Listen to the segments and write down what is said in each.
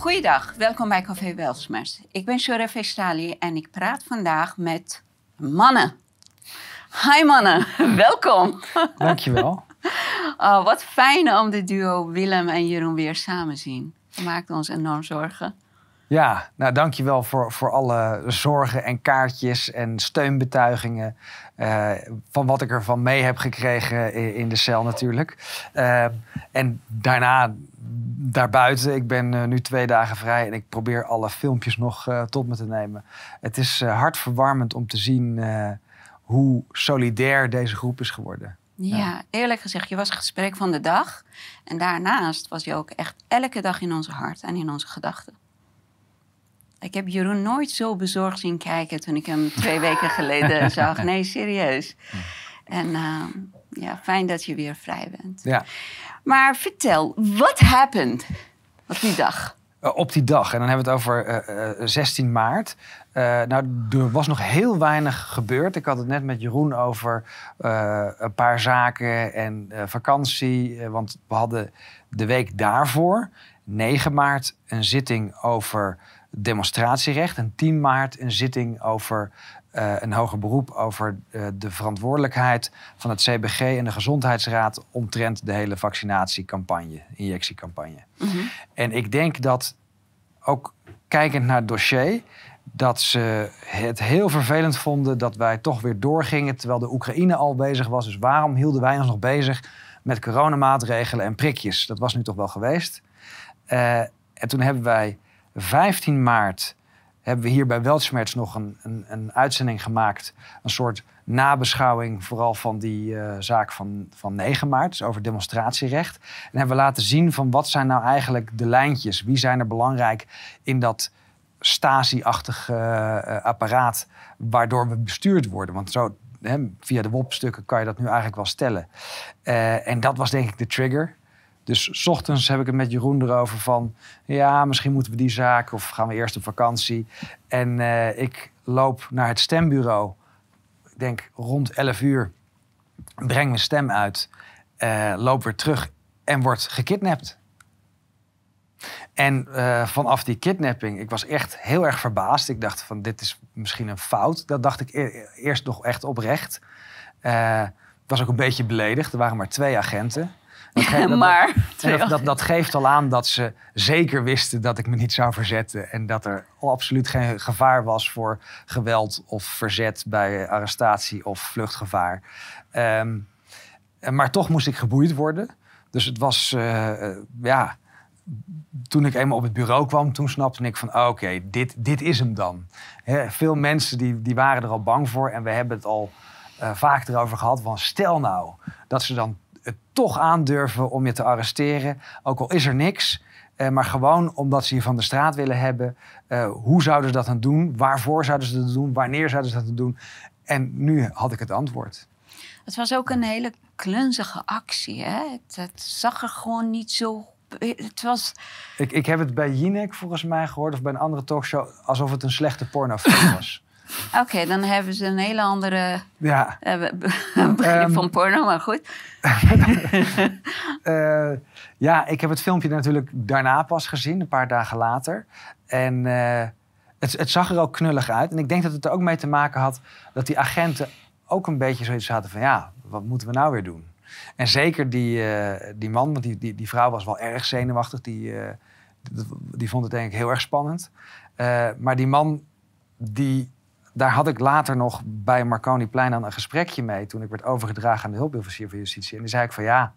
Goeiedag, welkom bij Café Welsmers. Ik ben Shora Vestali en ik praat vandaag met mannen. Hi mannen, welkom. Dankjewel. Oh, wat fijn om de duo Willem en Jeroen weer samen te zien. Dat maakt ons enorm zorgen. Ja, nou dankjewel voor, voor alle zorgen en kaartjes en steunbetuigingen. eh, van wat ik ervan mee heb gekregen in, in de cel natuurlijk. Eh, en daarna, daarbuiten, ik ben eh, nu twee dagen vrij en ik probeer alle filmpjes nog tot me te nemen. Het is hartverwarmend om te zien hoe solidair deze groep is geworden. Ja. eerlijk gezegd, je was het gesprek van de dag. En daarnaast was je ook echt elke dag in onze hart en in onze gedachten. Ik heb Jeroen nooit zo bezorgd zien kijken toen ik hem twee weken geleden zag. Nee, serieus. En eh, ja, fijn dat je weer vrij bent. Ja. Maar vertel, what happened op die dag? Eh, op die dag. En dan hebben we het over eh, eh, 16 maart. Eh, nou, er was nog heel weinig gebeurd. Ik had het net met Jeroen over eh, een paar zaken en eh, vakantie. Eh, want we hadden de week daarvoor, 9 maart, een zitting over demonstratierecht. En 10 maart een zitting over eh, een hoger beroep over eh, de verantwoordelijkheid van het CBG en de Gezondheidsraad omtrent de hele vaccinatiecampagne, injectiecampagne. En ik denk dat ook kijkend naar het dossier, dat ze het heel vervelend vonden dat wij toch weer doorgingen terwijl de Oekraïne al bezig was. Dus waarom hielden wij ons nog bezig met coronamaatregelen en prikjes? Dat was nu toch wel geweest. Eh, en toen hebben wij 15 maart hebben we hier bij Weltschmerz nog een, een, een uitzending gemaakt. Een soort nabeschouwing, vooral van die eh, zaak van, van 9 maart, dus over demonstratierecht. En hebben we laten zien van wat zijn nou eigenlijk de lijntjes? Wie zijn er belangrijk in dat Stasi-achtige eh, apparaat waardoor we bestuurd worden? Want zo, via de WOP-stukken kan je dat nu eigenlijk wel stellen. Eh, en dat was denk ik de trigger. Dus 's ochtends heb ik het met Jeroen erover van... ja, misschien moeten we die zaak of gaan we eerst op vakantie. En eh, ik loop naar het stembureau. Ik denk rond 11 uur. Breng mijn stem uit. eh, loop weer terug en word gekidnapt. En eh, vanaf die kidnapping, ik was echt heel erg verbaasd. Ik dacht van, dit is misschien een fout. Dat dacht ik e- eerst nog echt oprecht. Ik was ook een beetje beledigd. Er waren maar twee agenten. Dat dat- maar, dat, dat, geeft al aan dat ze zeker wisten dat ik me niet zou verzetten. En dat er absoluut geen gevaar was voor geweld of verzet bij arrestatie of vluchtgevaar. En- maar toch moest ik geboeid worden. Dus het was, eh, eh, ja, toen ik eenmaal op het bureau kwam, toen snapte ik van, oké, dit, dit is hem dan. Veel mensen die, die waren er al bang voor en we hebben het al eh, vaak erover gehad van, stel nou dat ze dan het toch aandurven om je te arresteren, ook al is er niks, eh, maar gewoon omdat ze je van de straat willen hebben. eh, hoe zouden ze dat dan doen? Waarvoor zouden ze dat doen? Wanneer zouden ze dat doen? En nu had ik het antwoord. het was ook een hele klunzige actie. Hè? Het, het zag er gewoon niet zo... Het was... Ik, ik heb het bij Jinek volgens mij gehoord, of bij een andere talkshow, alsof het een slechte pornofilm was. Oké, dan hebben ze een hele andere ja, eh, be- begrip Ehm. van porno, maar goed. eh, ja, ik heb het filmpje natuurlijk daarna pas gezien, een paar dagen later. En eh, het, het zag er ook knullig uit. En ik denk dat het er ook mee te maken had dat die agenten ook een beetje zoiets hadden van... ja, wat moeten we nou weer doen? En zeker die, die man, want die, die, die vrouw was wel erg zenuwachtig. Die, die, vond het denk ik heel erg spannend. Maar die man, die, daar had ik later nog bij Marconiplein dan een gesprekje mee... toen ik werd overgedragen aan de hulpofficier van justitie. En die zei ik van ja,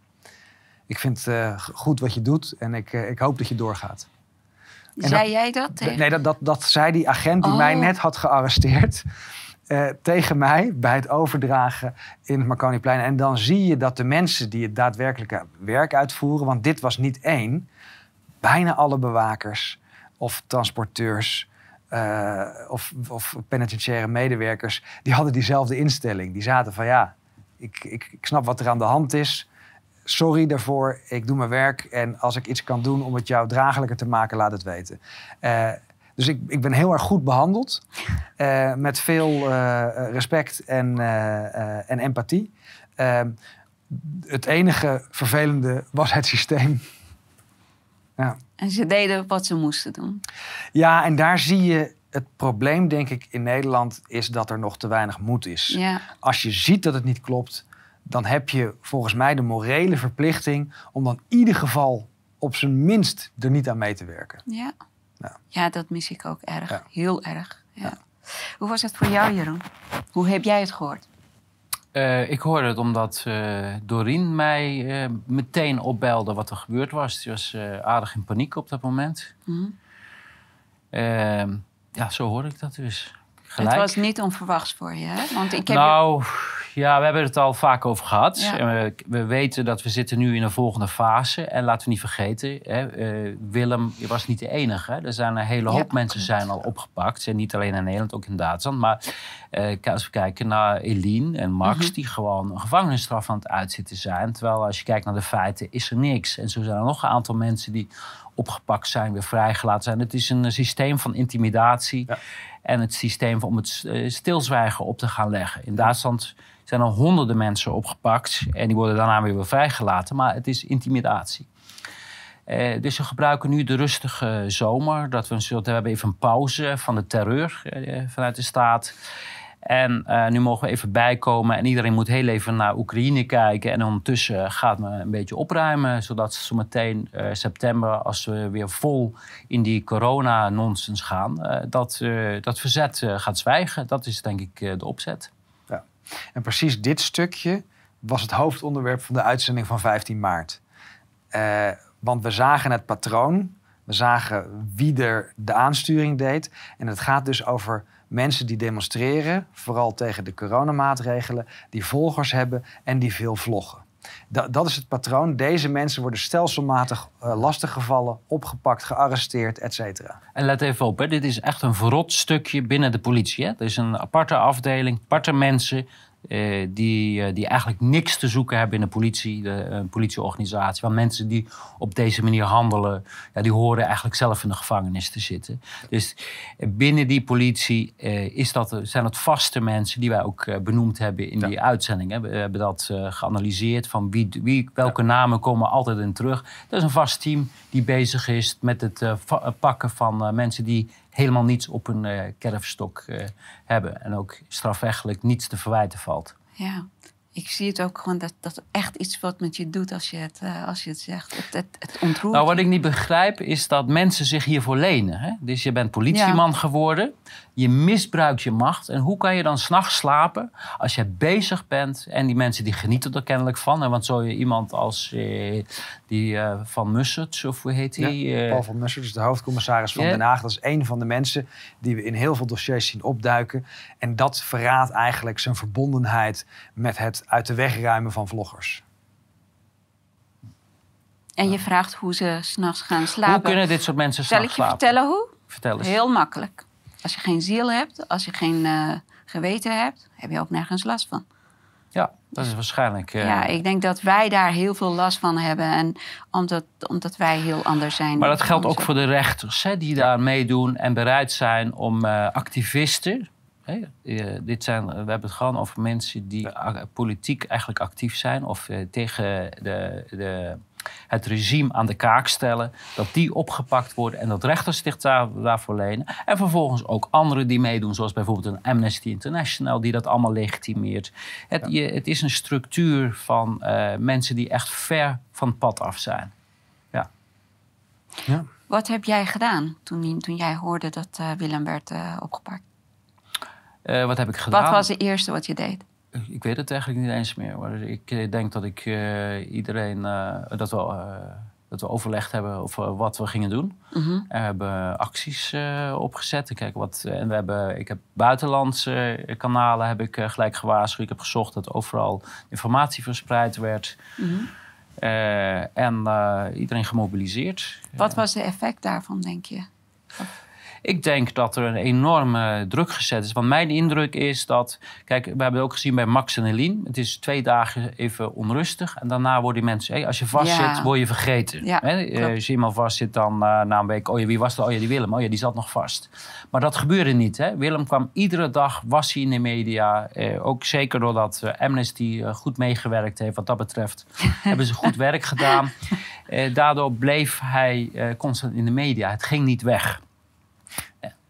ik vind eh, goed wat je doet... en ik, eh, ik hoop dat je doorgaat. En Zei jij dat? tegen- Nee, dat, dat, dat zei die agent die Oh. mij net had gearresteerd. eh, tegen mij bij het overdragen in het Marconiplein. En dan zie je dat de mensen die het daadwerkelijke werk uitvoeren... want dit was niet één. Bijna alle bewakers of transporteurs... eh, of, of penitentiaire medewerkers... die hadden diezelfde instelling. Die zaten van ja, ik, ik, ik snap wat er aan de hand is... Sorry daarvoor, ik doe mijn werk. En als ik iets kan doen om het jou draaglijker te maken, laat het weten. Eh, dus ik, ik ben heel erg goed behandeld. eh, met veel respect en, en empathie. Eh, het enige vervelende was het systeem. Ja. En ze deden wat ze moesten doen. ja, en daar zie je het probleem, denk ik, in Nederland is dat er nog te weinig moed is. Ja, Als je ziet dat het niet klopt, dan heb je volgens mij de morele verplichting om dan in ieder geval op zijn minst er niet aan mee te werken. ja. Ja. Ja, dat mis ik ook erg. Ja. Heel erg. Ja. Hoe was het voor jou, Jeroen? Hoe heb jij het gehoord? Eh, ik hoorde het omdat uh, Doreen mij eh, meteen opbelde wat er gebeurd was. Die was aardig in paniek op dat moment. Hm? Ehm, ja, zo hoorde ik dat dus. Gelijk. Het was niet onverwachts voor je, hè? Want ik heb nou, ja, we hebben het al vaak over gehad. Ja. En we, we weten dat we zitten nu in een volgende fase. En laten we niet vergeten, hè, eh, Willem je was niet de enige. Hè. Er zijn een hele hoop Ja, mensen zijn al opgepakt. En niet alleen in Nederland, ook in Duitsland. Maar eh, als we kijken naar Eline en Max... Mhm. die gewoon een gevangenisstraf aan het uitzitten zijn. Terwijl als je kijkt naar de feiten, is er niks. En zo zijn er nog een aantal mensen die opgepakt zijn, weer vrijgelaten zijn. Het is een systeem van intimidatie... Ja. En het systeem om het eh, stilzwijgen op te gaan leggen. In Duitsland zijn er honderden mensen opgepakt. En die worden daarna weer weer vrijgelaten. Maar het is intimidatie. Eh, dus we gebruiken nu de rustige zomer. Dat we, een soort, hebben even een pauze van de terreur eh, vanuit de staat. En eh, nu mogen we even bijkomen. En iedereen moet heel even naar Oekraïne kijken. En ondertussen gaat men een beetje opruimen. Zodat zometeen eh september, als we weer vol in die corona-nonsens gaan... eh, dat, eh, dat verzet eh, gaat zwijgen. Dat is denk ik eh, de opzet. En precies dit stukje was het hoofdonderwerp van de uitzending van 15 maart. Eh, want we zagen het patroon, we zagen wie er de aansturing deed. En het gaat dus over mensen die demonstreren, vooral tegen de coronamaatregelen, die volgers hebben en die veel vloggen. Da- dat is het patroon. Deze mensen worden stelselmatig eh, lastiggevallen, opgepakt, gearresteerd, et cetera. En let even op, hè, dit is echt een verrot stukje binnen de politie. Hè. Is een aparte afdeling, aparte mensen... eh, die, eh, die eigenlijk niks te zoeken hebben in de politie, de eh, politieorganisatie. Want mensen die op deze manier handelen, ja, die horen eigenlijk zelf in de gevangenis te zitten. Dus binnen die politie is dat, zijn het vaste mensen die wij ook benoemd hebben in Ja. die uitzending. Hè. We hebben dat geanalyseerd van wie, wie, welke namen komen altijd in terug. Dat is een vast team die bezig is met het pakken van mensen die helemaal niets op hun eh kerfstok eh, hebben. En ook strafrechtelijk niets te verwijten valt. Ja, ik zie het ook gewoon dat dat echt iets wat met je doet als je het, eh, als je het zegt. Het, het, het ontroert Nou, wat ik niet begrijp is dat mensen zich hiervoor lenen. Hè? Dus je bent politieman geworden, je misbruikt je macht. En hoe kan je dan s'nachts slapen als je bezig bent? En die mensen die genieten er kennelijk van. Hè? Want zo je iemand als eh, die eh, Van Musserts, of hoe heet Ja, die? eh, Paul van Musser, dus de hoofdcommissaris van Ja. Den Haag. Dat is een van de mensen die we in heel veel dossiers zien opduiken. En dat verraadt eigenlijk zijn verbondenheid met het uit de weg ruimen van vloggers. En je vraagt hoe ze s'nachts gaan slapen. hoe kunnen dit soort mensen Zal ik s'nachts je slapen? vertellen hoe? Vertel eens. Heel makkelijk. Als je geen ziel hebt, als je geen eh, geweten hebt, heb je ook nergens last van. Ja, dat is waarschijnlijk... eh, Ja, ik denk dat wij daar heel veel last van hebben. En omdat, omdat wij heel anders zijn. Maar dat geldt ook voor de rechters, hè, die daar meedoen en bereid zijn om eh, activisten. Eh, dit zijn, we hebben het gewoon over mensen die politiek eigenlijk actief zijn of eh, tegen de, de, het regime aan de kaak stellen. Dat die opgepakt worden en dat rechters zich daar, daarvoor lenen. En vervolgens ook anderen die meedoen, zoals bijvoorbeeld een Amnesty International, die dat allemaal legitimeert. Het, je, het is een structuur van eh, mensen die echt ver van het pad af zijn. Ja. Wat heb jij gedaan toen, toen jij hoorde dat Willem werd eh, opgepakt? Eh, wat heb ik gedaan? Wat was het eerste wat je deed? Ik weet het eigenlijk niet eens meer. Maar ik eh, denk dat ik eh, iedereen dat, we, dat we overlegd hebben over wat we gingen doen. Mhm. We hebben acties opgezet. En Kijk, wat, en we hebben, ik heb buitenlandse kanalen heb ik, gelijk gewaarschuwd. Ik heb gezocht dat overal informatie verspreid werd. Mhm. En iedereen gemobiliseerd. Wat was de effect daarvan, denk je? Ik denk dat er een enorme druk gezet is. Want mijn indruk is dat... Kijk, we hebben het ook gezien bij Max en Eline. Het is twee dagen even onrustig. En daarna worden die mensen... Hey, als je vastzit, Ja. word je vergeten. Ja? Eh. Als je iemand vastzit, dan eh, na een week... Oh ja, wie was dat? Oh ja, die Willem. Oh ja, die zat nog vast. Maar dat gebeurde niet. Hè? Willem kwam iedere dag, was hij in de media. Eh, ook zeker doordat Amnesty goed meegewerkt heeft wat dat betreft. hebben ze goed werk gedaan. Eh, daardoor bleef hij constant in de media. Het ging niet weg.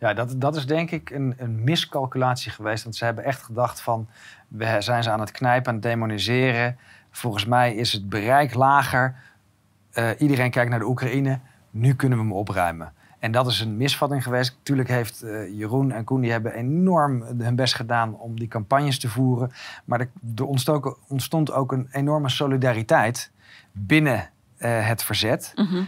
Ja, dat, dat is denk ik een, een miscalculatie geweest. Want ze hebben echt gedacht van... we zijn ze aan het knijpen, aan het demoniseren. Volgens mij is het bereik lager. Eh, iedereen kijkt naar de Oekraïne. Nu kunnen we hem opruimen. En dat is een misvatting geweest. Natuurlijk heeft eh, Jeroen en Koen die hebben enorm hun best gedaan om die campagnes te voeren. Maar er, er ontstond, ook, ontstond ook een enorme solidariteit binnen eh, het verzet. Mhm.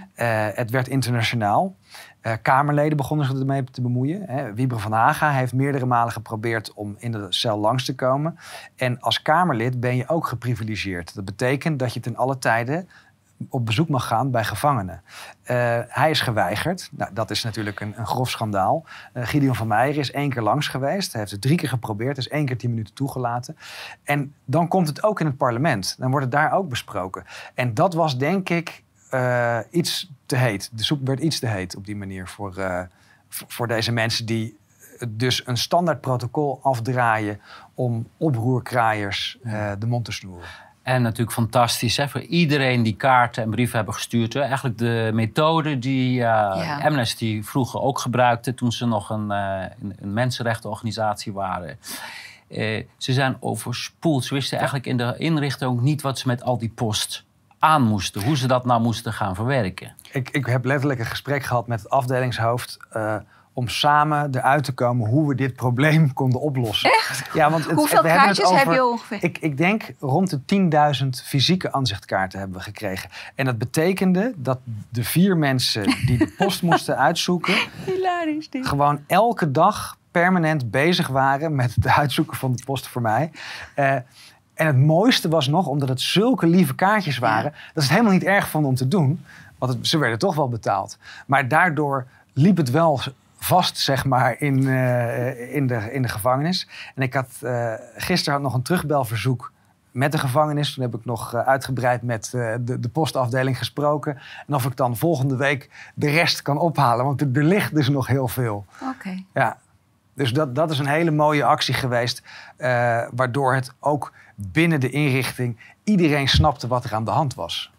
Het werd internationaal. Eh, Kamerleden begonnen zich ermee te bemoeien. Hè. Van Haga heeft meerdere malen geprobeerd om in de cel langs te komen. En als Kamerlid ben je ook geprivilegeerd. Dat betekent dat je ten alle tijde op bezoek mag gaan bij gevangenen. Eh, hij is geweigerd. Nou, dat is natuurlijk een, een grof schandaal. Eh, Gideon van Meijer is één keer langs geweest. Hij heeft het drie keer geprobeerd. is één keer tien minuten toegelaten. En dan komt het ook in het parlement. Dan wordt het daar ook besproken. En dat was denk ik iets te heet. De soep werd iets te heet op die manier voor, eh, voor deze mensen die dus een standaard protocol afdraaien om oproerkraaiers eh, de mond te snoeren. En natuurlijk fantastisch hè, voor iedereen die kaarten en brieven hebben gestuurd. Hè. Eigenlijk de methode die eh, Amnesty vroeger ook gebruikte toen ze nog een, eh, een, een mensenrechtenorganisatie waren. Eh, ze zijn overspoeld. Ze wisten eigenlijk in de inrichting ook niet wat ze met al die post aan moesten. Hoe ze dat nou moesten gaan verwerken. Ik, ik heb letterlijk een gesprek gehad met het afdelingshoofd. eh, om samen eruit te komen hoe we dit probleem konden oplossen. Echt? Ja, want het, Hoeveel we hebben het kaartjes heb over- je ongeveer? Ik, ik denk rond de 10.000 fysieke aanzichtkaarten hebben we gekregen. En dat betekende dat de vier mensen die de post moesten uitzoeken... Hilarisch dit. gewoon elke dag permanent bezig waren met het uitzoeken van de post voor mij. Eh, en het mooiste was nog, omdat het zulke lieve kaartjes waren... dat ze het helemaal niet erg vonden om te doen. Want het- ze werden toch wel betaald. Maar daardoor liep het wel vast, zeg maar, in, eh, in, de, in de gevangenis. En ik had eh, gisteren had nog een terugbelverzoek met de gevangenis. Toen heb ik nog eh, uitgebreid met de, de postafdeling gesproken. En of ik dan volgende week de rest kan ophalen. Want er, er ligt dus nog heel veel. Oké. Ja, dus dat, dat is een hele mooie actie geweest. eh, waardoor het ook binnen de inrichting iedereen snapte wat er aan de hand was.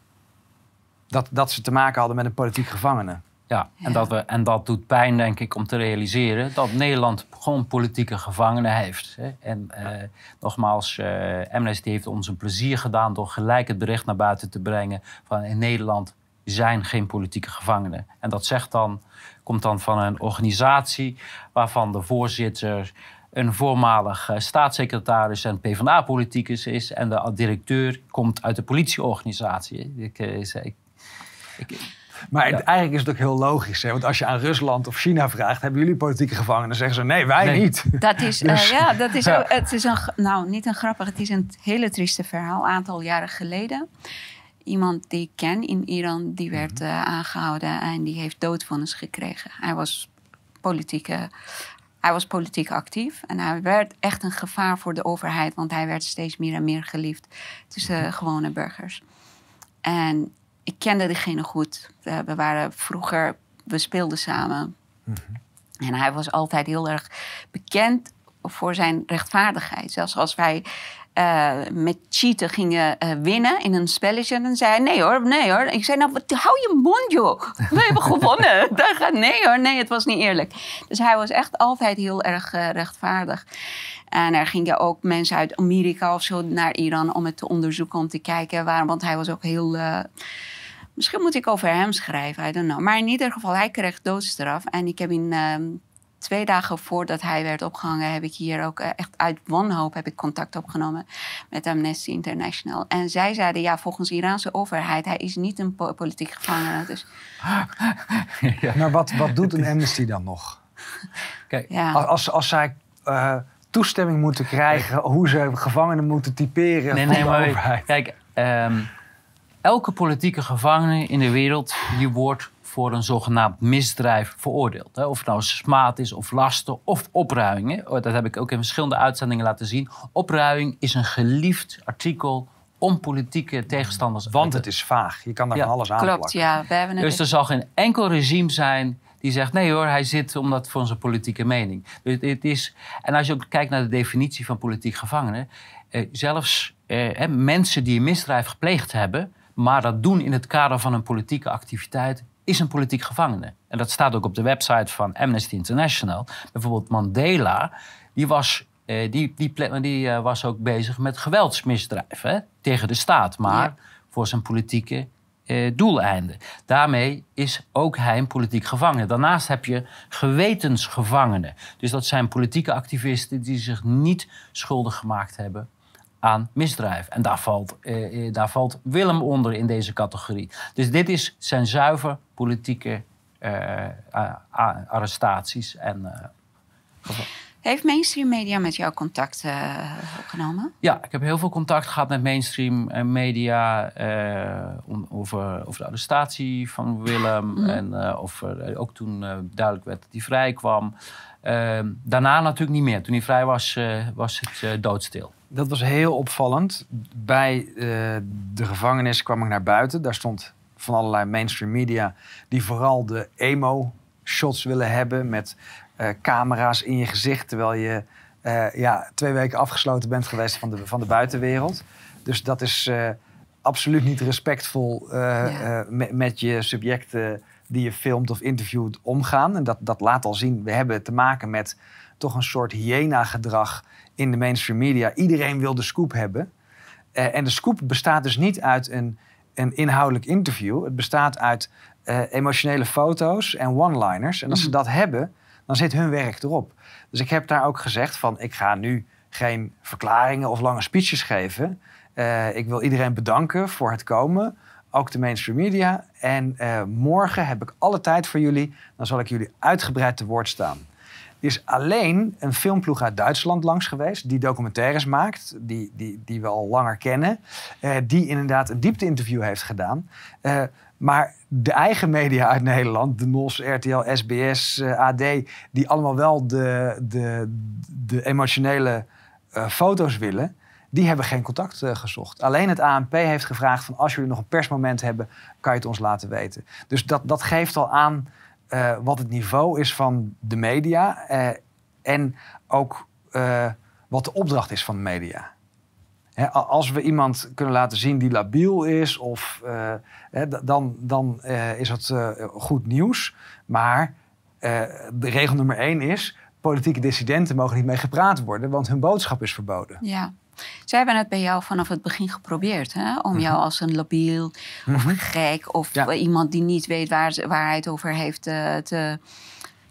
Dat, dat ze te maken hadden met een politiek gevangene. Ja, Ja. En, dat we, en dat doet pijn, denk ik, om te realiseren dat Nederland gewoon politieke gevangenen heeft. Hè. En eh, nogmaals, eh, Amnesty heeft ons een plezier gedaan door gelijk het bericht naar buiten te brengen van in Nederland zijn geen politieke gevangenen. En dat zegt dan, komt dan van een organisatie waarvan de voorzitter een voormalig eh, staatssecretaris en PvdA-politicus is. En de directeur komt uit de politieorganisatie. Ik, eh, zei- ik, ik, Maar Ja. eigenlijk is het ook heel logisch. Hè? Want als je aan Rusland of China vraagt... hebben jullie politieke gevangenen? Dan zeggen ze nee, wij Nee. niet. Dat is, eh, Dus- ja, dat is, Ja. ook- het is een, nou niet een grappig, het is een hele trieste verhaal. Een aantal jaren geleden. Iemand die ik ken in Iran, die werd eh, aangehouden en die heeft doodvonnis gekregen. Hij was politieke, hij was politiek actief en hij werd echt een gevaar voor de overheid, want hij werd steeds meer en meer geliefd tussen gewone burgers. En ik kende diegene goed. We, we waren vroeger, we speelden samen. En hij was altijd heel erg bekend voor zijn rechtvaardigheid. Zelfs als wij eh, met cheaten gingen eh, winnen in een spelletje, dan zei hij: Nee hoor, nee hoor. Ik zei: Nou, wat, hou je mond, joh. We hebben gewonnen. Daar gaat, nee hoor, nee, het was niet eerlijk. Dus hij was echt altijd heel erg eh, rechtvaardig. En er gingen ook mensen uit Amerika of zo naar Iran om het te onderzoeken, om te kijken waarom. Want hij was ook heel. Misschien moet ik over hem schrijven, I don't know. Maar in ieder geval, hij kreeg doodstraf. En ik heb in ehm, twee dagen voordat hij werd opgehangen... heb ik hier ook eh, echt uit wanhoop heb ik contact opgenomen met Amnesty International. En zij zeiden, ja, volgens de Iraanse overheid... hij is niet een po- politiek gevangene. Dus Maar wat, wat doet een amnesty dan nog? kijk, ja, Als, als zij eh, toestemming moeten krijgen... hoe ze gevangenen moeten typeren Nee, van nee, de maar overheid. kijk, ehm, elke politieke gevangene in de wereld die wordt voor een zogenaamd misdrijf veroordeeld. Hè. Of het nou smaad is, of lasten, of opruiing. hè. Oh, Dat heb ik ook in verschillende uitzendingen laten zien. Opruiing is een geliefd artikel om politieke tegenstanders... Want het is vaag. Je kan daar Ja, van alles aan klopt. plakken. Ja, we hebben. Dus er zal geen enkel regime zijn die zegt: nee hoor, hij zit omdat voor zijn politieke mening. Dus het is, en als je ook kijkt naar de definitie van politiek gevangenen, eh, zelfs eh, hè, mensen die een misdrijf gepleegd hebben, Maar dat doen in het kader van een politieke activiteit is een politiek gevangene. En dat staat ook op de website van Amnesty International. Bijvoorbeeld Mandela, die was, eh, die, die, die eh, was ook bezig met geweldsmisdrijven hè, tegen de staat. Maar Ja. voor zijn politieke eh, doeleinden. Daarmee is ook hij een politiek gevangene. Daarnaast heb je gewetensgevangenen. Dus dat zijn politieke activisten die zich niet schuldig gemaakt hebben aan misdrijf. En daar valt, eh, eh, daar valt Willem onder in deze categorie. Dus dit is zijn zuiver politieke eh, arrestaties. En, eh, Heeft mainstream media met jou contact eh, opgenomen? ja, ik heb heel veel contact gehad met mainstream media om- over, over de arrestatie van Willem. En eh, of er ook toen duidelijk werd dat hij vrij kwam. Eh, daarna natuurlijk niet meer. Toen hij vrij was, was het doodstil. Dat was heel opvallend. Bij eh, de gevangenis kwam ik naar buiten. Daar stond van allerlei mainstream media die vooral de emo-shots willen hebben met eh, camera's in je gezicht terwijl je eh, ja, twee weken afgesloten bent geweest van de, van de buitenwereld. Dus dat is absoluut niet respectvol Ja. met je subjecten die je filmt of interviewt omgaan. En dat, dat laat al zien, we hebben te maken met toch een soort hyena-gedrag in de mainstream media. Iedereen wil de scoop hebben. Eh, en de scoop bestaat dus niet uit een, een inhoudelijk interview. Het bestaat uit eh, emotionele foto's en one-liners. En als ze dat hebben, dan zit hun werk erop. Dus ik heb daar ook gezegd van, ik ga nu geen verklaringen of lange speeches geven. Eh, ik wil iedereen bedanken voor het komen. Ook de mainstream media. En morgen heb ik alle tijd voor jullie. Dan zal ik jullie uitgebreid te woord staan. Er is alleen een filmploeg uit Duitsland langs geweest. die documentaires maakt. die, die, die we al langer kennen. eh, die inderdaad een diepte-interview heeft gedaan. Eh, maar de eigen media uit Nederland, de NOS, RTL, SBS, eh, AD, die allemaal wel de, de, de emotionele foto's willen, die hebben geen contact gezocht. Alleen het ANP heeft gevraagd van als jullie nog een persmoment hebben, kan je het ons laten weten. Dus dat, dat geeft al aan eh, wat het niveau is van de media eh, en ook eh, wat de opdracht is van de media. Als we iemand kunnen laten zien die labiel is, of, dan, dan is dat goed nieuws. Maar de regel nummer één is: politieke dissidenten mogen niet mee gepraat worden, want hun boodschap is verboden. Ja. Zij hebben het bij jou vanaf het begin geprobeerd, hè? om jou als een labiel of gek of Ja. iemand die niet weet waar, waar hij het over heeft eh, te,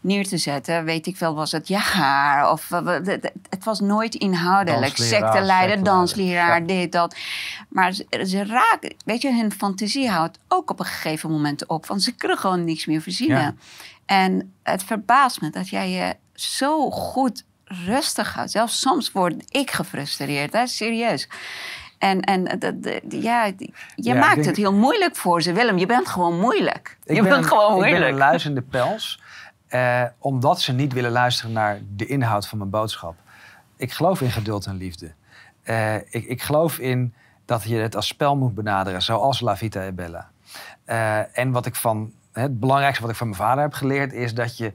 neer te zetten. Weet ik veel, was het je haar of het, was nooit inhoudelijk. Secteleider. dansleraar, Ja. dit, dat. Maar ze, ze raken, weet je, hun fantasie houdt ook op een gegeven moment op, want ze kunnen gewoon niks meer verzinnen. Ja. En het verbaast me dat jij je zo goed rustig houdt. Zelfs soms word ik gefrustreerd, hè? serieus. En, en ja, je Ja, maakt denk- het heel moeilijk voor ze. Willem, je bent gewoon moeilijk. Ik je ben bent een- gewoon Ik ben moeilijk. een luizende pels, eh, omdat ze niet willen luisteren naar de inhoud van mijn boodschap. Ik geloof in geduld en liefde. Eh, ik, ik geloof in dat je het als spel moet benaderen, zoals La Vita e Bella. Eh, en wat ik van, het belangrijkste wat ik van mijn vader heb geleerd, is dat je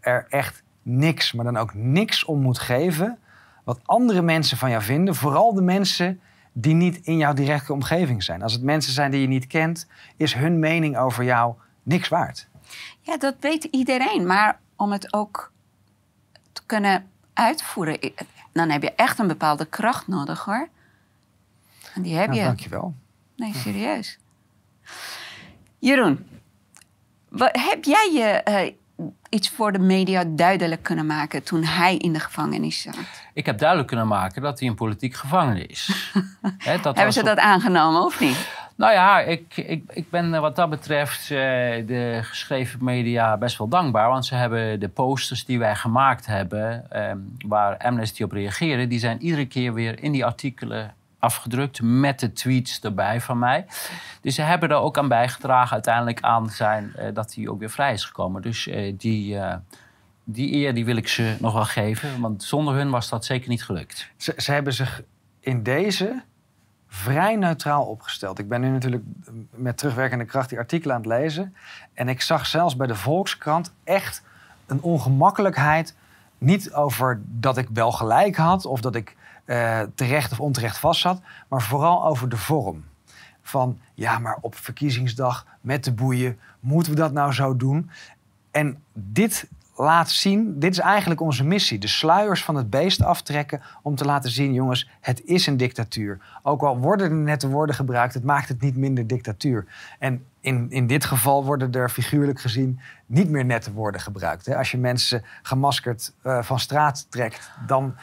er echt niks, maar dan ook niks om moet geven wat andere mensen van jou vinden. Vooral de mensen die niet in jouw directe omgeving zijn. Als het mensen zijn die je niet kent, is hun mening over jou niks waard. Ja, dat weet iedereen. Maar om het ook te kunnen uitvoeren, dan heb je echt een bepaalde kracht nodig hoor. En die heb Nou, je. dankjewel. Nee, serieus. Jeroen, wa- heb jij je eh, iets voor de media duidelijk kunnen maken toen hij in de gevangenis zat? Ik heb duidelijk kunnen maken dat hij een politiek gevangene is. Dat Hebben ze op- dat aangenomen of niet? Nou ja, ik, ik, ik ben eh, wat dat betreft eh, de geschreven media best wel dankbaar. Want ze hebben de posters die wij gemaakt hebben, ehm, waar Amnesty op reageerde, die zijn iedere keer weer in die artikelen afgedrukt met de tweets erbij van mij. Dus ze hebben er ook aan bijgedragen uiteindelijk aan zijn eh, dat hij ook weer vrij is gekomen. Dus eh, die, eh, die eer die wil ik ze nog wel geven, want zonder hun was dat zeker niet gelukt. Ze, ze hebben zich in deze vrij neutraal opgesteld. Ik ben nu natuurlijk met terugwerkende kracht die artikelen aan het lezen. En ik zag zelfs bij de Volkskrant echt een ongemakkelijkheid. Niet over dat ik wel gelijk had of dat ik eh, terecht of onterecht vast zat, maar vooral over de vorm. van ja, maar op verkiezingsdag met de boeien, moeten we dat nou zo doen? En dit laat zien, dit is eigenlijk onze missie, de sluiers van het beest aftrekken om te laten zien, jongens, het is een dictatuur. Ook al worden er nette woorden gebruikt, het maakt het niet minder dictatuur. En in, in dit geval worden er figuurlijk gezien niet meer nette woorden gebruikt. Hè. Als je mensen gemaskerd uh, van straat trekt, dan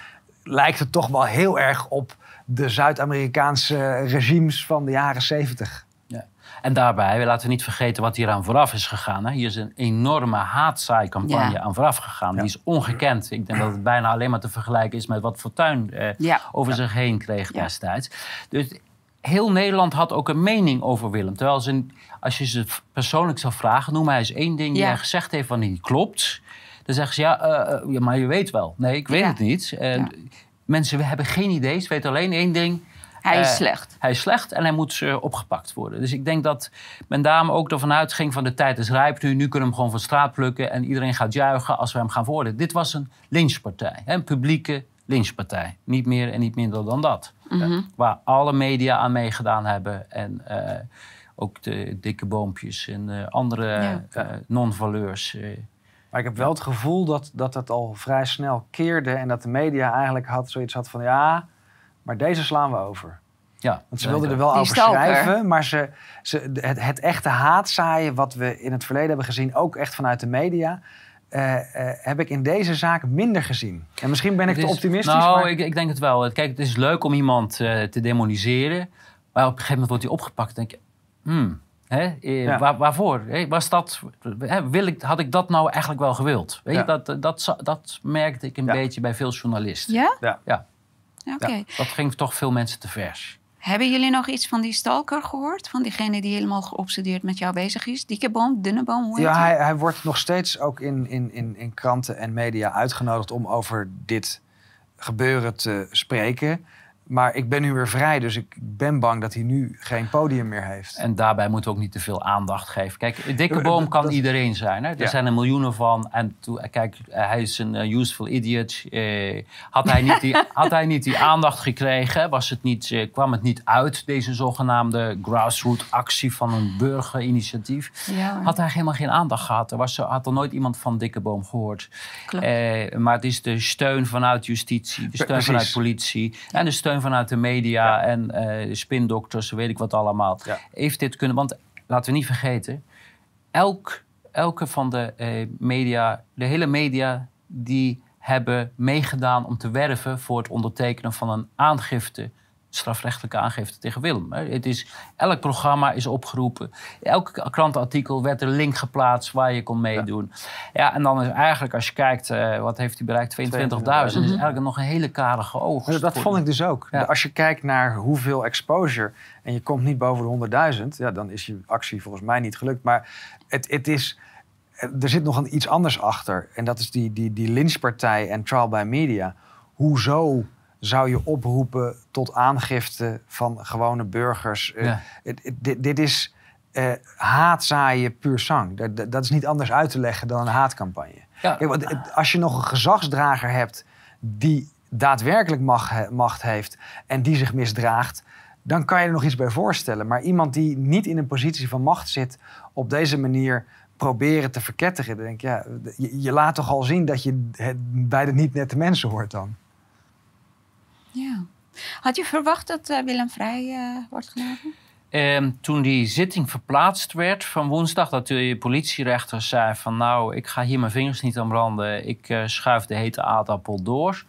lijkt het toch wel heel erg op de Zuid-Amerikaanse regimes van de jaren zeventig. Ja. En daarbij, laten we niet vergeten wat hier aan vooraf is gegaan. Hè. Hier is een enorme haatzaaicampagne ja. aan vooraf gegaan. Die is ongekend. Ik denk dat het bijna alleen maar te vergelijken is met wat Fortuyn eh, ja. over zich heen kreeg destijds. Dus heel Nederland had ook een mening over Willem. Terwijl ze, als je ze persoonlijk zou vragen, noem hij eens één ding die hij gezegd heeft van die klopt. Dan zeggen ze ja, uh, ja, maar je weet wel. Nee, ik weet het niet. Uh, mensen hebben geen idee. Ze weten alleen één ding. Hij is slecht. Hij is slecht en hij moet opgepakt worden. Dus ik denk dat men daarom ook ervan uitging van de tijd is rijp nu. Nu kunnen we hem gewoon van straat plukken en iedereen gaat juichen als we hem gaan veroordelen. Dit was een lynchpartij. Een publieke lynchpartij. Niet meer en niet minder dan dat. Mhm. Waar alle media aan meegedaan hebben. En uh, ook de dikke boompjes en uh, andere ja. uh, non-valeurs. Maar ik heb wel het gevoel dat, dat het al vrij snel keerde. En dat de media eigenlijk had, zoiets had van ja, maar deze slaan we over. Ja, Want ze wilden er wel over schrijven, maar ze, ze, het, het echte haatzaaien, wat we in het verleden hebben gezien, ook echt vanuit de media, uh, uh, heb ik in deze zaak minder gezien. En misschien ben ik te optimistisch. Nou, maar... ik, ik, denk het wel. Kijk, het is leuk om iemand uh, te demoniseren. Maar op een gegeven moment wordt hij opgepakt. denk je, hmm, hè, ja. waar, waarvoor? Hè, was dat, hè, wil ik, had ik dat nou eigenlijk wel gewild? Weet ja. je, dat, dat, dat merkte ik een beetje bij veel journalisten. Ja? Ja. ja. Okay. dat ging toch veel mensen te vers. Hebben jullie nog iets van die stalker gehoord? Van diegene die helemaal geobsedeerd met jou bezig is? Dikke boom, dunne boom, hoe Ja, hij, hij, wordt nog steeds ook in, in, in, in kranten en media uitgenodigd om over dit gebeuren te spreken. Maar ik ben nu weer vrij, dus ik ben bang dat hij nu geen podium meer heeft. En daarbij moeten we ook niet te veel aandacht geven. Kijk, dikke boom kan iedereen zijn. Hè? Er zijn er miljoenen van. En kijk, hij is een uh, useful idiot. Uh, had, hij niet die, had hij niet die aandacht gekregen, was het niet, uh, kwam het niet uit, deze zogenaamde grassroots actie van een burgerinitiatief. Ja, had hij helemaal geen aandacht gehad. Er was, had er nooit iemand van dikke boom gehoord. maar het is de steun vanuit justitie, de steun Precies. vanuit politie en de steun vanuit de media en uh, spindokters, weet ik wat allemaal. Heeft dit kunnen. Want laten we niet vergeten, elk, elke van de uh, media, de hele media, die hebben meegedaan om te werven voor het ondertekenen van een aangifte strafrechtelijke aangifte tegen Willem. Het is, elk programma is opgeroepen. Elk krantenartikel werd er link geplaatst waar je kon meedoen. Ja, ja en dan is eigenlijk, als je kijkt, uh, wat heeft hij bereikt? 22.000. Mm -hmm. is eigenlijk nog een hele karige oogst. Dat vond ik dus ook. Ja. Als je kijkt naar hoeveel exposure en je komt niet boven de 100.000, ja, dan is je actie volgens mij niet gelukt. Maar het, het is er zit nog een, iets anders achter. En dat is die, die, die lynchpartij en trial by media. Hoezo zou je oproepen tot aangifte van gewone burgers. Uh, dit, dit, is uh, haatzaaien puur sang. Dat, dat, is niet anders uit te leggen dan een haatcampagne. Ja. Kijk, als je nog een gezagsdrager hebt die daadwerkelijk macht, macht heeft en die zich misdraagt, dan kan je er nog iets bij voorstellen. Maar iemand die niet in een positie van macht zit, op deze manier proberen te verketteren, dan denk ik, ja, je, je laat toch al zien dat je bij de niet nette mensen hoort dan. Ja. Had je verwacht dat uh, Willem Vrij uh, wordt gelaten? Um, toen die zitting verplaatst werd van woensdag, dat de politierechter zei van nou, ik ga hier mijn vingers niet aan branden, ik uh, schuif de hete aardappel door.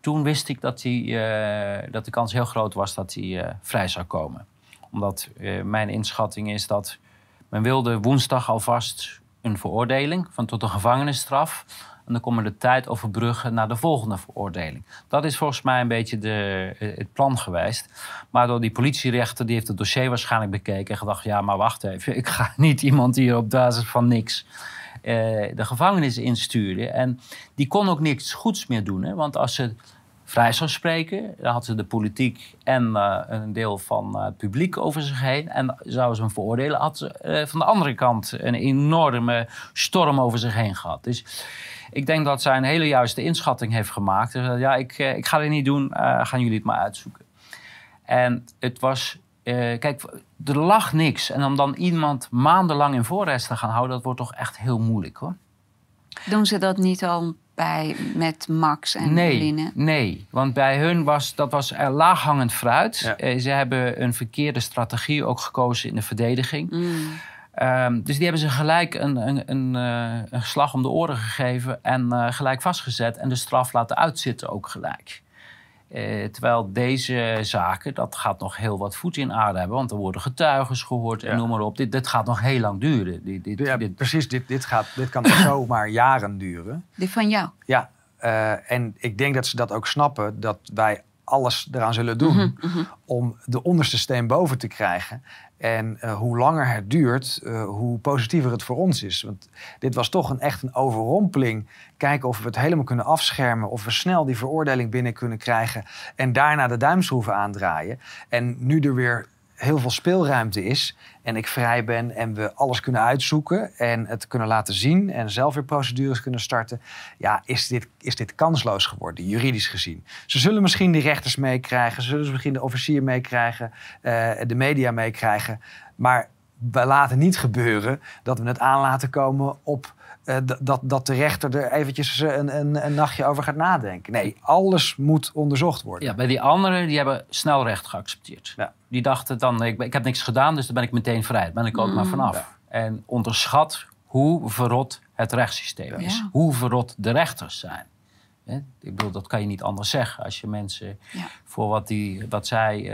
Toen wist ik dat, die, dat de kans heel groot was dat hij vrij zou komen. Omdat mijn inschatting is dat men wilde woensdag alvast een veroordeling van tot een gevangenisstraf en dan komen de tijd overbruggen naar de volgende veroordeling. Dat is volgens mij een beetje de, eh, het plan geweest. Maar door die politierechter, die heeft het dossier waarschijnlijk bekeken en gedacht: ja, maar wacht even, ik ga niet iemand hier op basis van niks. Uh, de gevangenis insturen. En die kon ook niks goeds meer doen. Hè? Want als ze vrij zou spreken, dan had ze de politiek en uh, een deel van uh, het publiek over zich heen. En zou ze hem veroordelen, had ze uh, van de andere kant een enorme storm over zich heen gehad. Dus ik denk dat zij een hele juiste inschatting heeft gemaakt. Dus, ja, ik, ik ga dit niet doen, gaan jullie het maar uitzoeken. En het was eh, kijk, er lag niks. En om dan iemand maandenlang in voorreis te gaan houden, dat wordt toch echt heel moeilijk hoor. Doen ze dat niet al bij, met Max en Nee, nee, want bij hun was dat was er laaghangend fruit. Ja. Eh, ze hebben een verkeerde strategie ook gekozen in de verdediging. Mm. Ehm, dus die hebben ze gelijk een, een, een, eh, een slag om de oren gegeven en eh, gelijk vastgezet en de straf laten uitzitten ook gelijk. Eh, terwijl deze zaken, dat gaat nog heel wat voet in aarde hebben, want er worden getuigen gehoord en Ja. noem maar op. Dit, dit gaat nog heel lang duren. Dit, dit, Ja, dit- precies. Dit, dit, gaat, dit kan zomaar jaren duren. Die van jou? Ja, eh, en ik denk dat ze dat ook snappen, dat wij alles eraan zullen doen om de onderste steen boven te krijgen. En eh, hoe langer het duurt, eh, hoe positiever het voor ons is. Want dit was toch een, echt een overrompeling. Kijken of we het helemaal kunnen afschermen. Of we snel die veroordeling binnen kunnen krijgen. En daarna de duimschroeven aandraaien. En nu er weer heel veel speelruimte is. En ik vrij ben en we alles kunnen uitzoeken. En het kunnen laten zien. En zelf weer procedures kunnen starten. Ja, is dit, is dit kansloos geworden, juridisch gezien. Ze zullen misschien de rechters meekrijgen. Ze zullen misschien de officier meekrijgen. eh, de media meekrijgen. Maar we laten niet gebeuren dat we het aan laten komen op eh, dat, dat de rechter er eventjes een, een, een nachtje over gaat nadenken. Nee, alles moet onderzocht worden. Ja, bij die anderen, die hebben snel recht geaccepteerd. Ja. Die dachten dan, ik, ik heb niks gedaan, dus dan ben ik meteen vrij. Daar ben ik ook maar vanaf. En onderschat hoe verrot het rechtssysteem is. Ja. Hoe verrot de rechters zijn. Ik bedoel, dat kan je niet anders zeggen als je mensen Ja. voor wat, die, wat zij,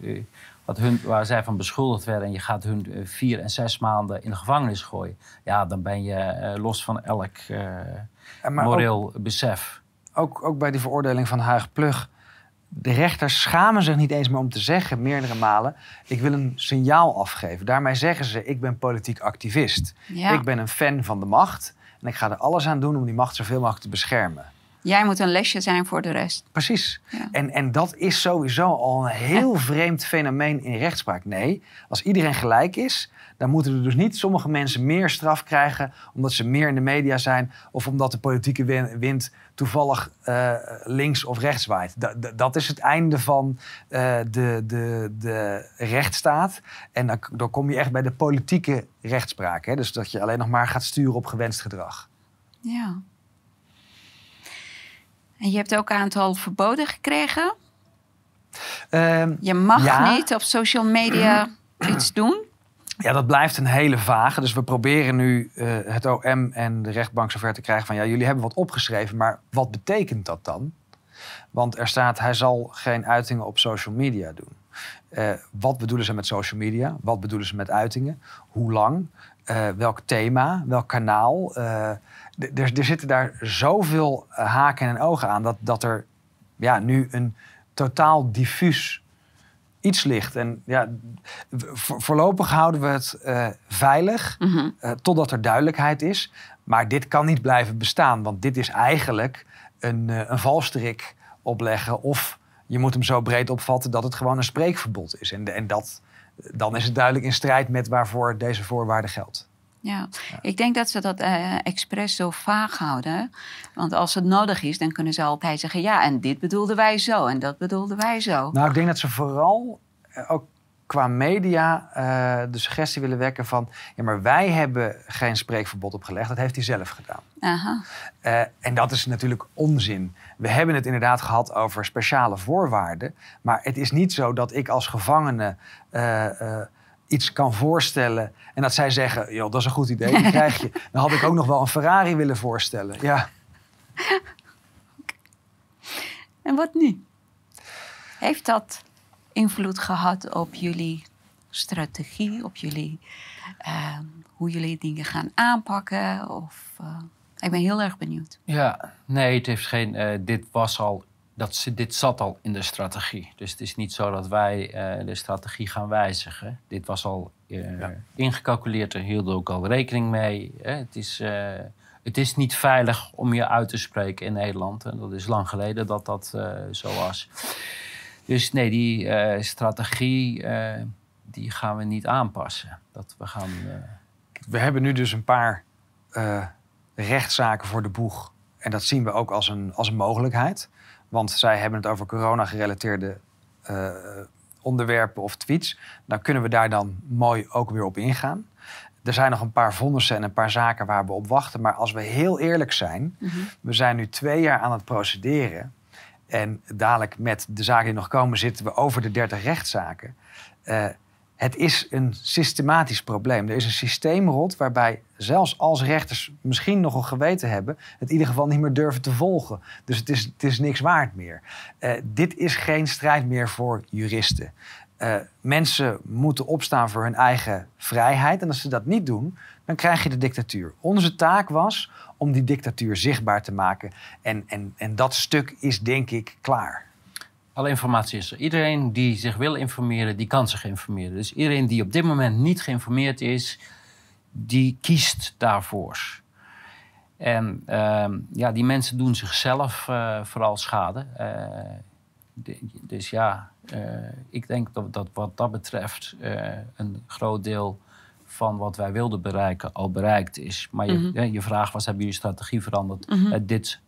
eh, wat hun, waar zij van beschuldigd werden en je gaat hun eh, vier en zes maanden in de gevangenis gooien. Ja, dan ben je eh, los van elk ook- moreel besef. ook, ook bij die veroordeling van Huig Plug. De rechters schamen zich niet eens meer om te zeggen, meerdere malen... ik wil een signaal afgeven. Daarmee zeggen ze, ik ben politiek activist. Ja. Ik ben een fan van de macht. En ik ga er alles aan doen om die macht zoveel mogelijk te beschermen. Jij moet een lesje zijn voor de rest. Precies. Ja. En, en dat is sowieso al een heel vreemd fenomeen in rechtspraak. Nee, als iedereen gelijk is, dan moeten er dus niet sommige mensen meer straf krijgen omdat ze meer in de media zijn of omdat de politieke win- wind toevallig eh, links of rechts waait. Da- da- dat is het einde van eh, de, de, de rechtsstaat. En dan, dan kom je echt bij de politieke rechtspraak. Hè? Dus dat je alleen nog maar gaat sturen op gewenst gedrag. Ja. En je hebt ook een aantal verboden gekregen. Ehm, Je mag Ja. niet op social media iets doen. Ja, dat blijft een hele vage. Dus we proberen nu eh, het OM en de rechtbank zover te krijgen van... ja, jullie hebben wat opgeschreven, maar wat betekent dat dan? Want er staat, hij zal geen uitingen op social media doen. Eh, wat bedoelen ze met social media? Wat bedoelen ze met uitingen? Hoe lang? Eh, welk thema? Welk kanaal? Eh, er, zitten daar zoveel haken en ogen aan... dat, dat er ja, nu een totaal diffuus iets ligt. En ja, vo- voorlopig houden we het eh, veilig Mhm. totdat er duidelijkheid is. Maar dit kan niet blijven bestaan, want dit is eigenlijk een, een valstrik opleggen. Of je moet hem zo breed opvatten dat het gewoon een spreekverbod is. En, en dat, dan is het duidelijk in strijd met waarvoor deze voorwaarde geldt. Ja. ik denk dat ze dat eh expres zo vaag houden. Want als het nodig is, dan kunnen ze altijd zeggen... ja, en dit bedoelden wij zo en dat bedoelden wij zo. Nou, ik denk dat ze vooral eh, ook qua media eh, de suggestie willen wekken van... ja, maar wij hebben geen spreekverbod opgelegd, dat heeft hij zelf gedaan. Aha. Eh, en dat is natuurlijk onzin. We hebben het inderdaad gehad over speciale voorwaarden. Maar het is niet zo dat ik als gevangene eh, iets kan voorstellen. En dat zij zeggen: joh, dat is een goed idee, die krijg je. Dan had ik ook nog wel een Ferrari willen voorstellen. Ja, En wat nu? Heeft dat invloed gehad op jullie strategie, op jullie, eh, hoe jullie dingen gaan aanpakken? Of, eh, ik ben heel erg benieuwd. Ja, nee, het heeft geen. eh, dit was al. Dat, dit zat al in de strategie. Dus het is niet zo dat wij eh, de strategie gaan wijzigen. Dit was al eh, Ja. ingecalculeerd. Er hielden ook al rekening mee. Hè. Het, is, eh, het is niet veilig om je uit te spreken in Nederland. En dat is lang geleden dat dat eh, zo was. Dus nee, die eh, strategie eh, die gaan we niet aanpassen. Dat we gaan. eh, we hebben nu dus een paar eh, rechtszaken voor de boeg. En dat zien we ook als een, als een mogelijkheid. Want zij hebben het over corona-gerelateerde eh, onderwerpen of tweets, dan kunnen we daar dan mooi ook weer op ingaan. Er zijn nog een paar vonnissen en een paar zaken waar we op wachten. Maar als we heel eerlijk zijn, Mhm. we zijn nu twee jaar aan het procederen. En dadelijk met de zaken die nog komen zitten we over de 30 rechtszaken. Eh, het is een systematisch probleem. Er is een systeemrot waarbij zelfs als rechters misschien nogal geweten hebben... het in ieder geval niet meer durven te volgen. Dus het is, het is niks waard meer. Eh, dit is geen strijd meer voor juristen. Eh, mensen moeten opstaan voor hun eigen vrijheid. En als ze dat niet doen, dan krijg je de dictatuur. Onze taak was om die dictatuur zichtbaar te maken. En, en, en dat stuk is denk ik klaar. Alle informatie is er. Iedereen die zich wil informeren, die kan zich informeren. Dus iedereen die op dit moment niet geïnformeerd is, die kiest daarvoor. En ehm, ja, die mensen doen zichzelf eh, vooral schade. Eh, dus ja, eh, ik denk dat, dat wat dat betreft een groot deel van wat wij wilden bereiken al bereikt is. Maar je, Mhm. je vraag was, hebben jullie strategie veranderd? Mhm. Eh, dit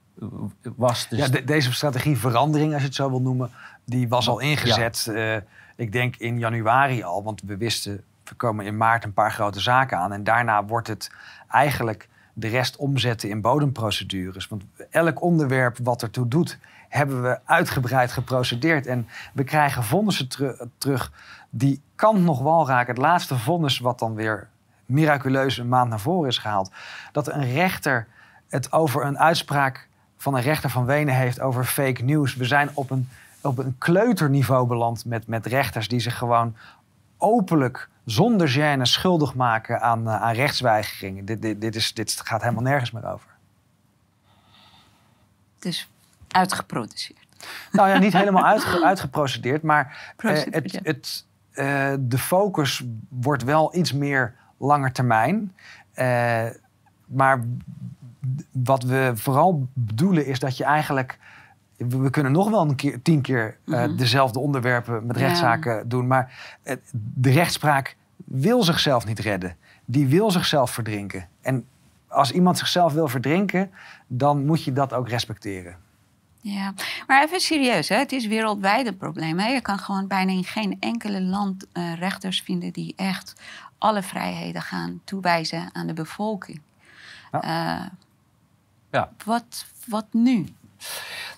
was dus... Ja, de- deze strategieverandering, als je het zo wil noemen, die was al ingezet. eh, ik denk in januari al, want we wisten, we komen in maart een paar grote zaken aan. En daarna wordt het eigenlijk de rest omzetten in bodemprocedures. Want elk onderwerp wat ertoe doet, hebben we uitgebreid geprocedeerd. En we krijgen vonnissen teru- terug die kant nog wel raken. Het laatste vonnis wat dan weer miraculeus een maand naar voren is gehaald. Dat een rechter het over een uitspraak van een rechter van Wenen heeft over fake news. We zijn op een, op een kleuterniveau beland met, met rechters die zich gewoon openlijk, zonder gêne, schuldig maken aan, eh, aan rechtsweigeringen. Dit, dit, dit, is, dit gaat helemaal nergens meer over. Dus uitgeproduceerd. Nou ja, niet helemaal uitge- uitgeprocedeerd, maar eh, het, het, eh, de focus wordt wel iets meer langer termijn. Eh, maar wat we vooral bedoelen is dat je eigenlijk... We we kunnen nog wel een keer, tien keer Mhm. dezelfde onderwerpen met Ja. rechtszaken doen. Maar de rechtspraak wil zichzelf niet redden. Die wil zichzelf verdrinken. En als iemand zichzelf wil verdrinken, dan moet je dat ook respecteren. Ja, maar even serieus, hè? het is wereldwijd een probleem. Hè? Je kan gewoon bijna in geen enkele land eh, rechters vinden die echt alle vrijheden gaan toewijzen aan de bevolking. Ja. Eh, Ja. wat, wat nu?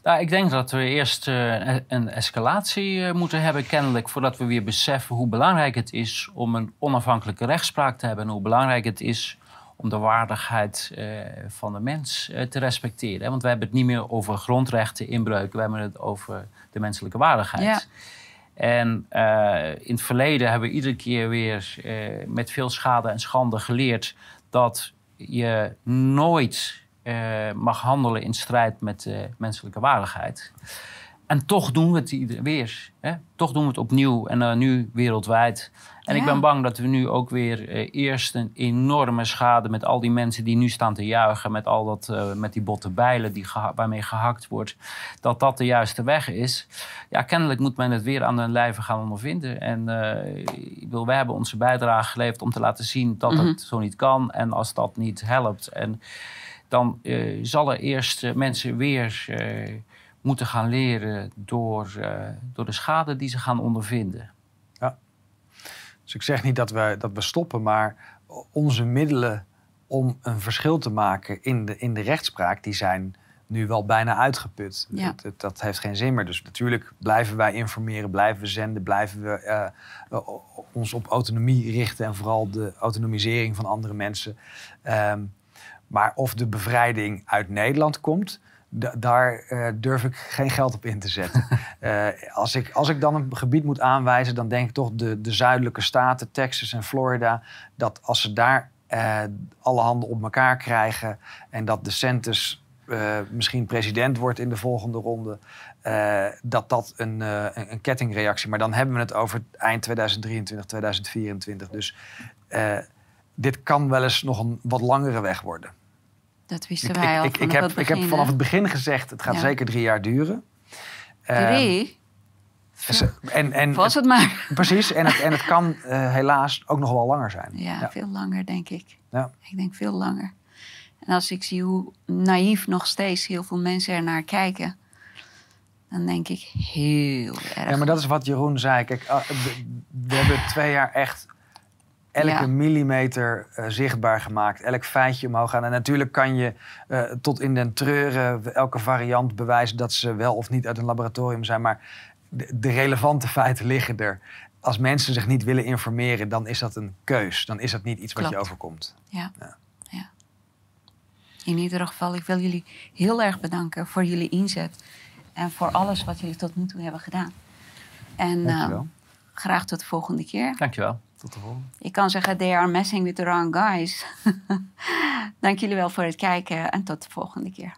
Nou, ik denk dat we eerst eh, een escalatie moeten hebben, kennelijk, voordat we weer beseffen hoe belangrijk het is om een onafhankelijke rechtspraak te hebben en hoe belangrijk het is om de waardigheid eh, van de mens eh, te respecteren. hè. Want we hebben het niet meer over grondrechten inbreuken, we hebben het over de menselijke waardigheid. Ja. En eh, in het verleden hebben we iedere keer weer met veel schade en schande geleerd dat je nooit mag handelen in strijd met de menselijke waardigheid. En toch doen we het weer. Hè? Toch doen we het opnieuw en eh, nu wereldwijd. En ik ben bang dat we nu ook weer eh, eerst een enorme schade met al die mensen die nu staan te juichen, met al dat, eh, met die botte bijlen die geha- waarmee gehakt wordt, dat dat de juiste weg is. Ja, kennelijk moet men het weer aan hun lijve gaan ondervinden. En ik wil, wij hebben onze bijdrage geleverd om te laten zien dat Mhm. het zo niet kan. En als dat niet helpt, en dan zal er eerst mensen weer moeten gaan leren door, eh, door de schade die ze gaan ondervinden. Dus ik zeg niet dat we, dat we stoppen, maar onze middelen om een verschil te maken in de, in de rechtspraak, die zijn nu wel bijna uitgeput. Ja. Het- dat heeft geen zin meer. Dus natuurlijk blijven wij informeren, blijven we zenden, blijven we eh, ons op autonomie richten en vooral de autonomisering van andere mensen. Ehm, maar of de bevrijding uit Nederland komt, daar eh, durf ik geen geld op in te zetten. Eh, als, ik, als ik dan een gebied moet aanwijzen, dan denk ik toch de, de zuidelijke staten, Texas en Florida, dat als ze daar eh, alle handen op elkaar krijgen en dat DeSantis eh, misschien president wordt in de volgende ronde, dat dat een, een, een kettingreactie. Maar dan hebben we het over eind 2023, 2024. Dus dit kan wel eens nog een wat langere weg worden. Dat wisten Ik, wij al ik, ik, heb, ik heb vanaf het begin gezegd, het gaat Ja. zeker drie jaar duren. Ehm, Drie? ze- en, en, Was het maar. Precies, en het, en het kan eh, helaas ook nog wel langer zijn. Ja, Ja. veel langer, denk ik. Ja. Ik denk veel langer. En als ik zie hoe naïef nog steeds heel veel mensen er naar kijken, dan denk ik heel erg. Ja, maar dat is wat Jeroen zei. Kijk, ah, we hebben twee jaar echt elke Ja. millimeter eh, zichtbaar gemaakt. Elk feitje omhoog gaan. En natuurlijk kan je eh, tot in den treuren elke variant bewijzen... dat ze wel of niet uit een laboratorium zijn. Maar de, de relevante feiten liggen er. Als mensen zich niet willen informeren, dan is dat een keus. Dan is dat niet iets wat je overkomt. Ja. Ja. ja. In ieder geval, ik wil jullie heel erg bedanken voor jullie inzet. En voor alles wat jullie tot nu toe hebben gedaan. En eh, Dankjewel. graag tot de volgende keer. Dankjewel. Tot de volgende. Ik kan zeggen, they are messing with the wrong guys. Dank jullie wel voor het kijken en tot de volgende keer.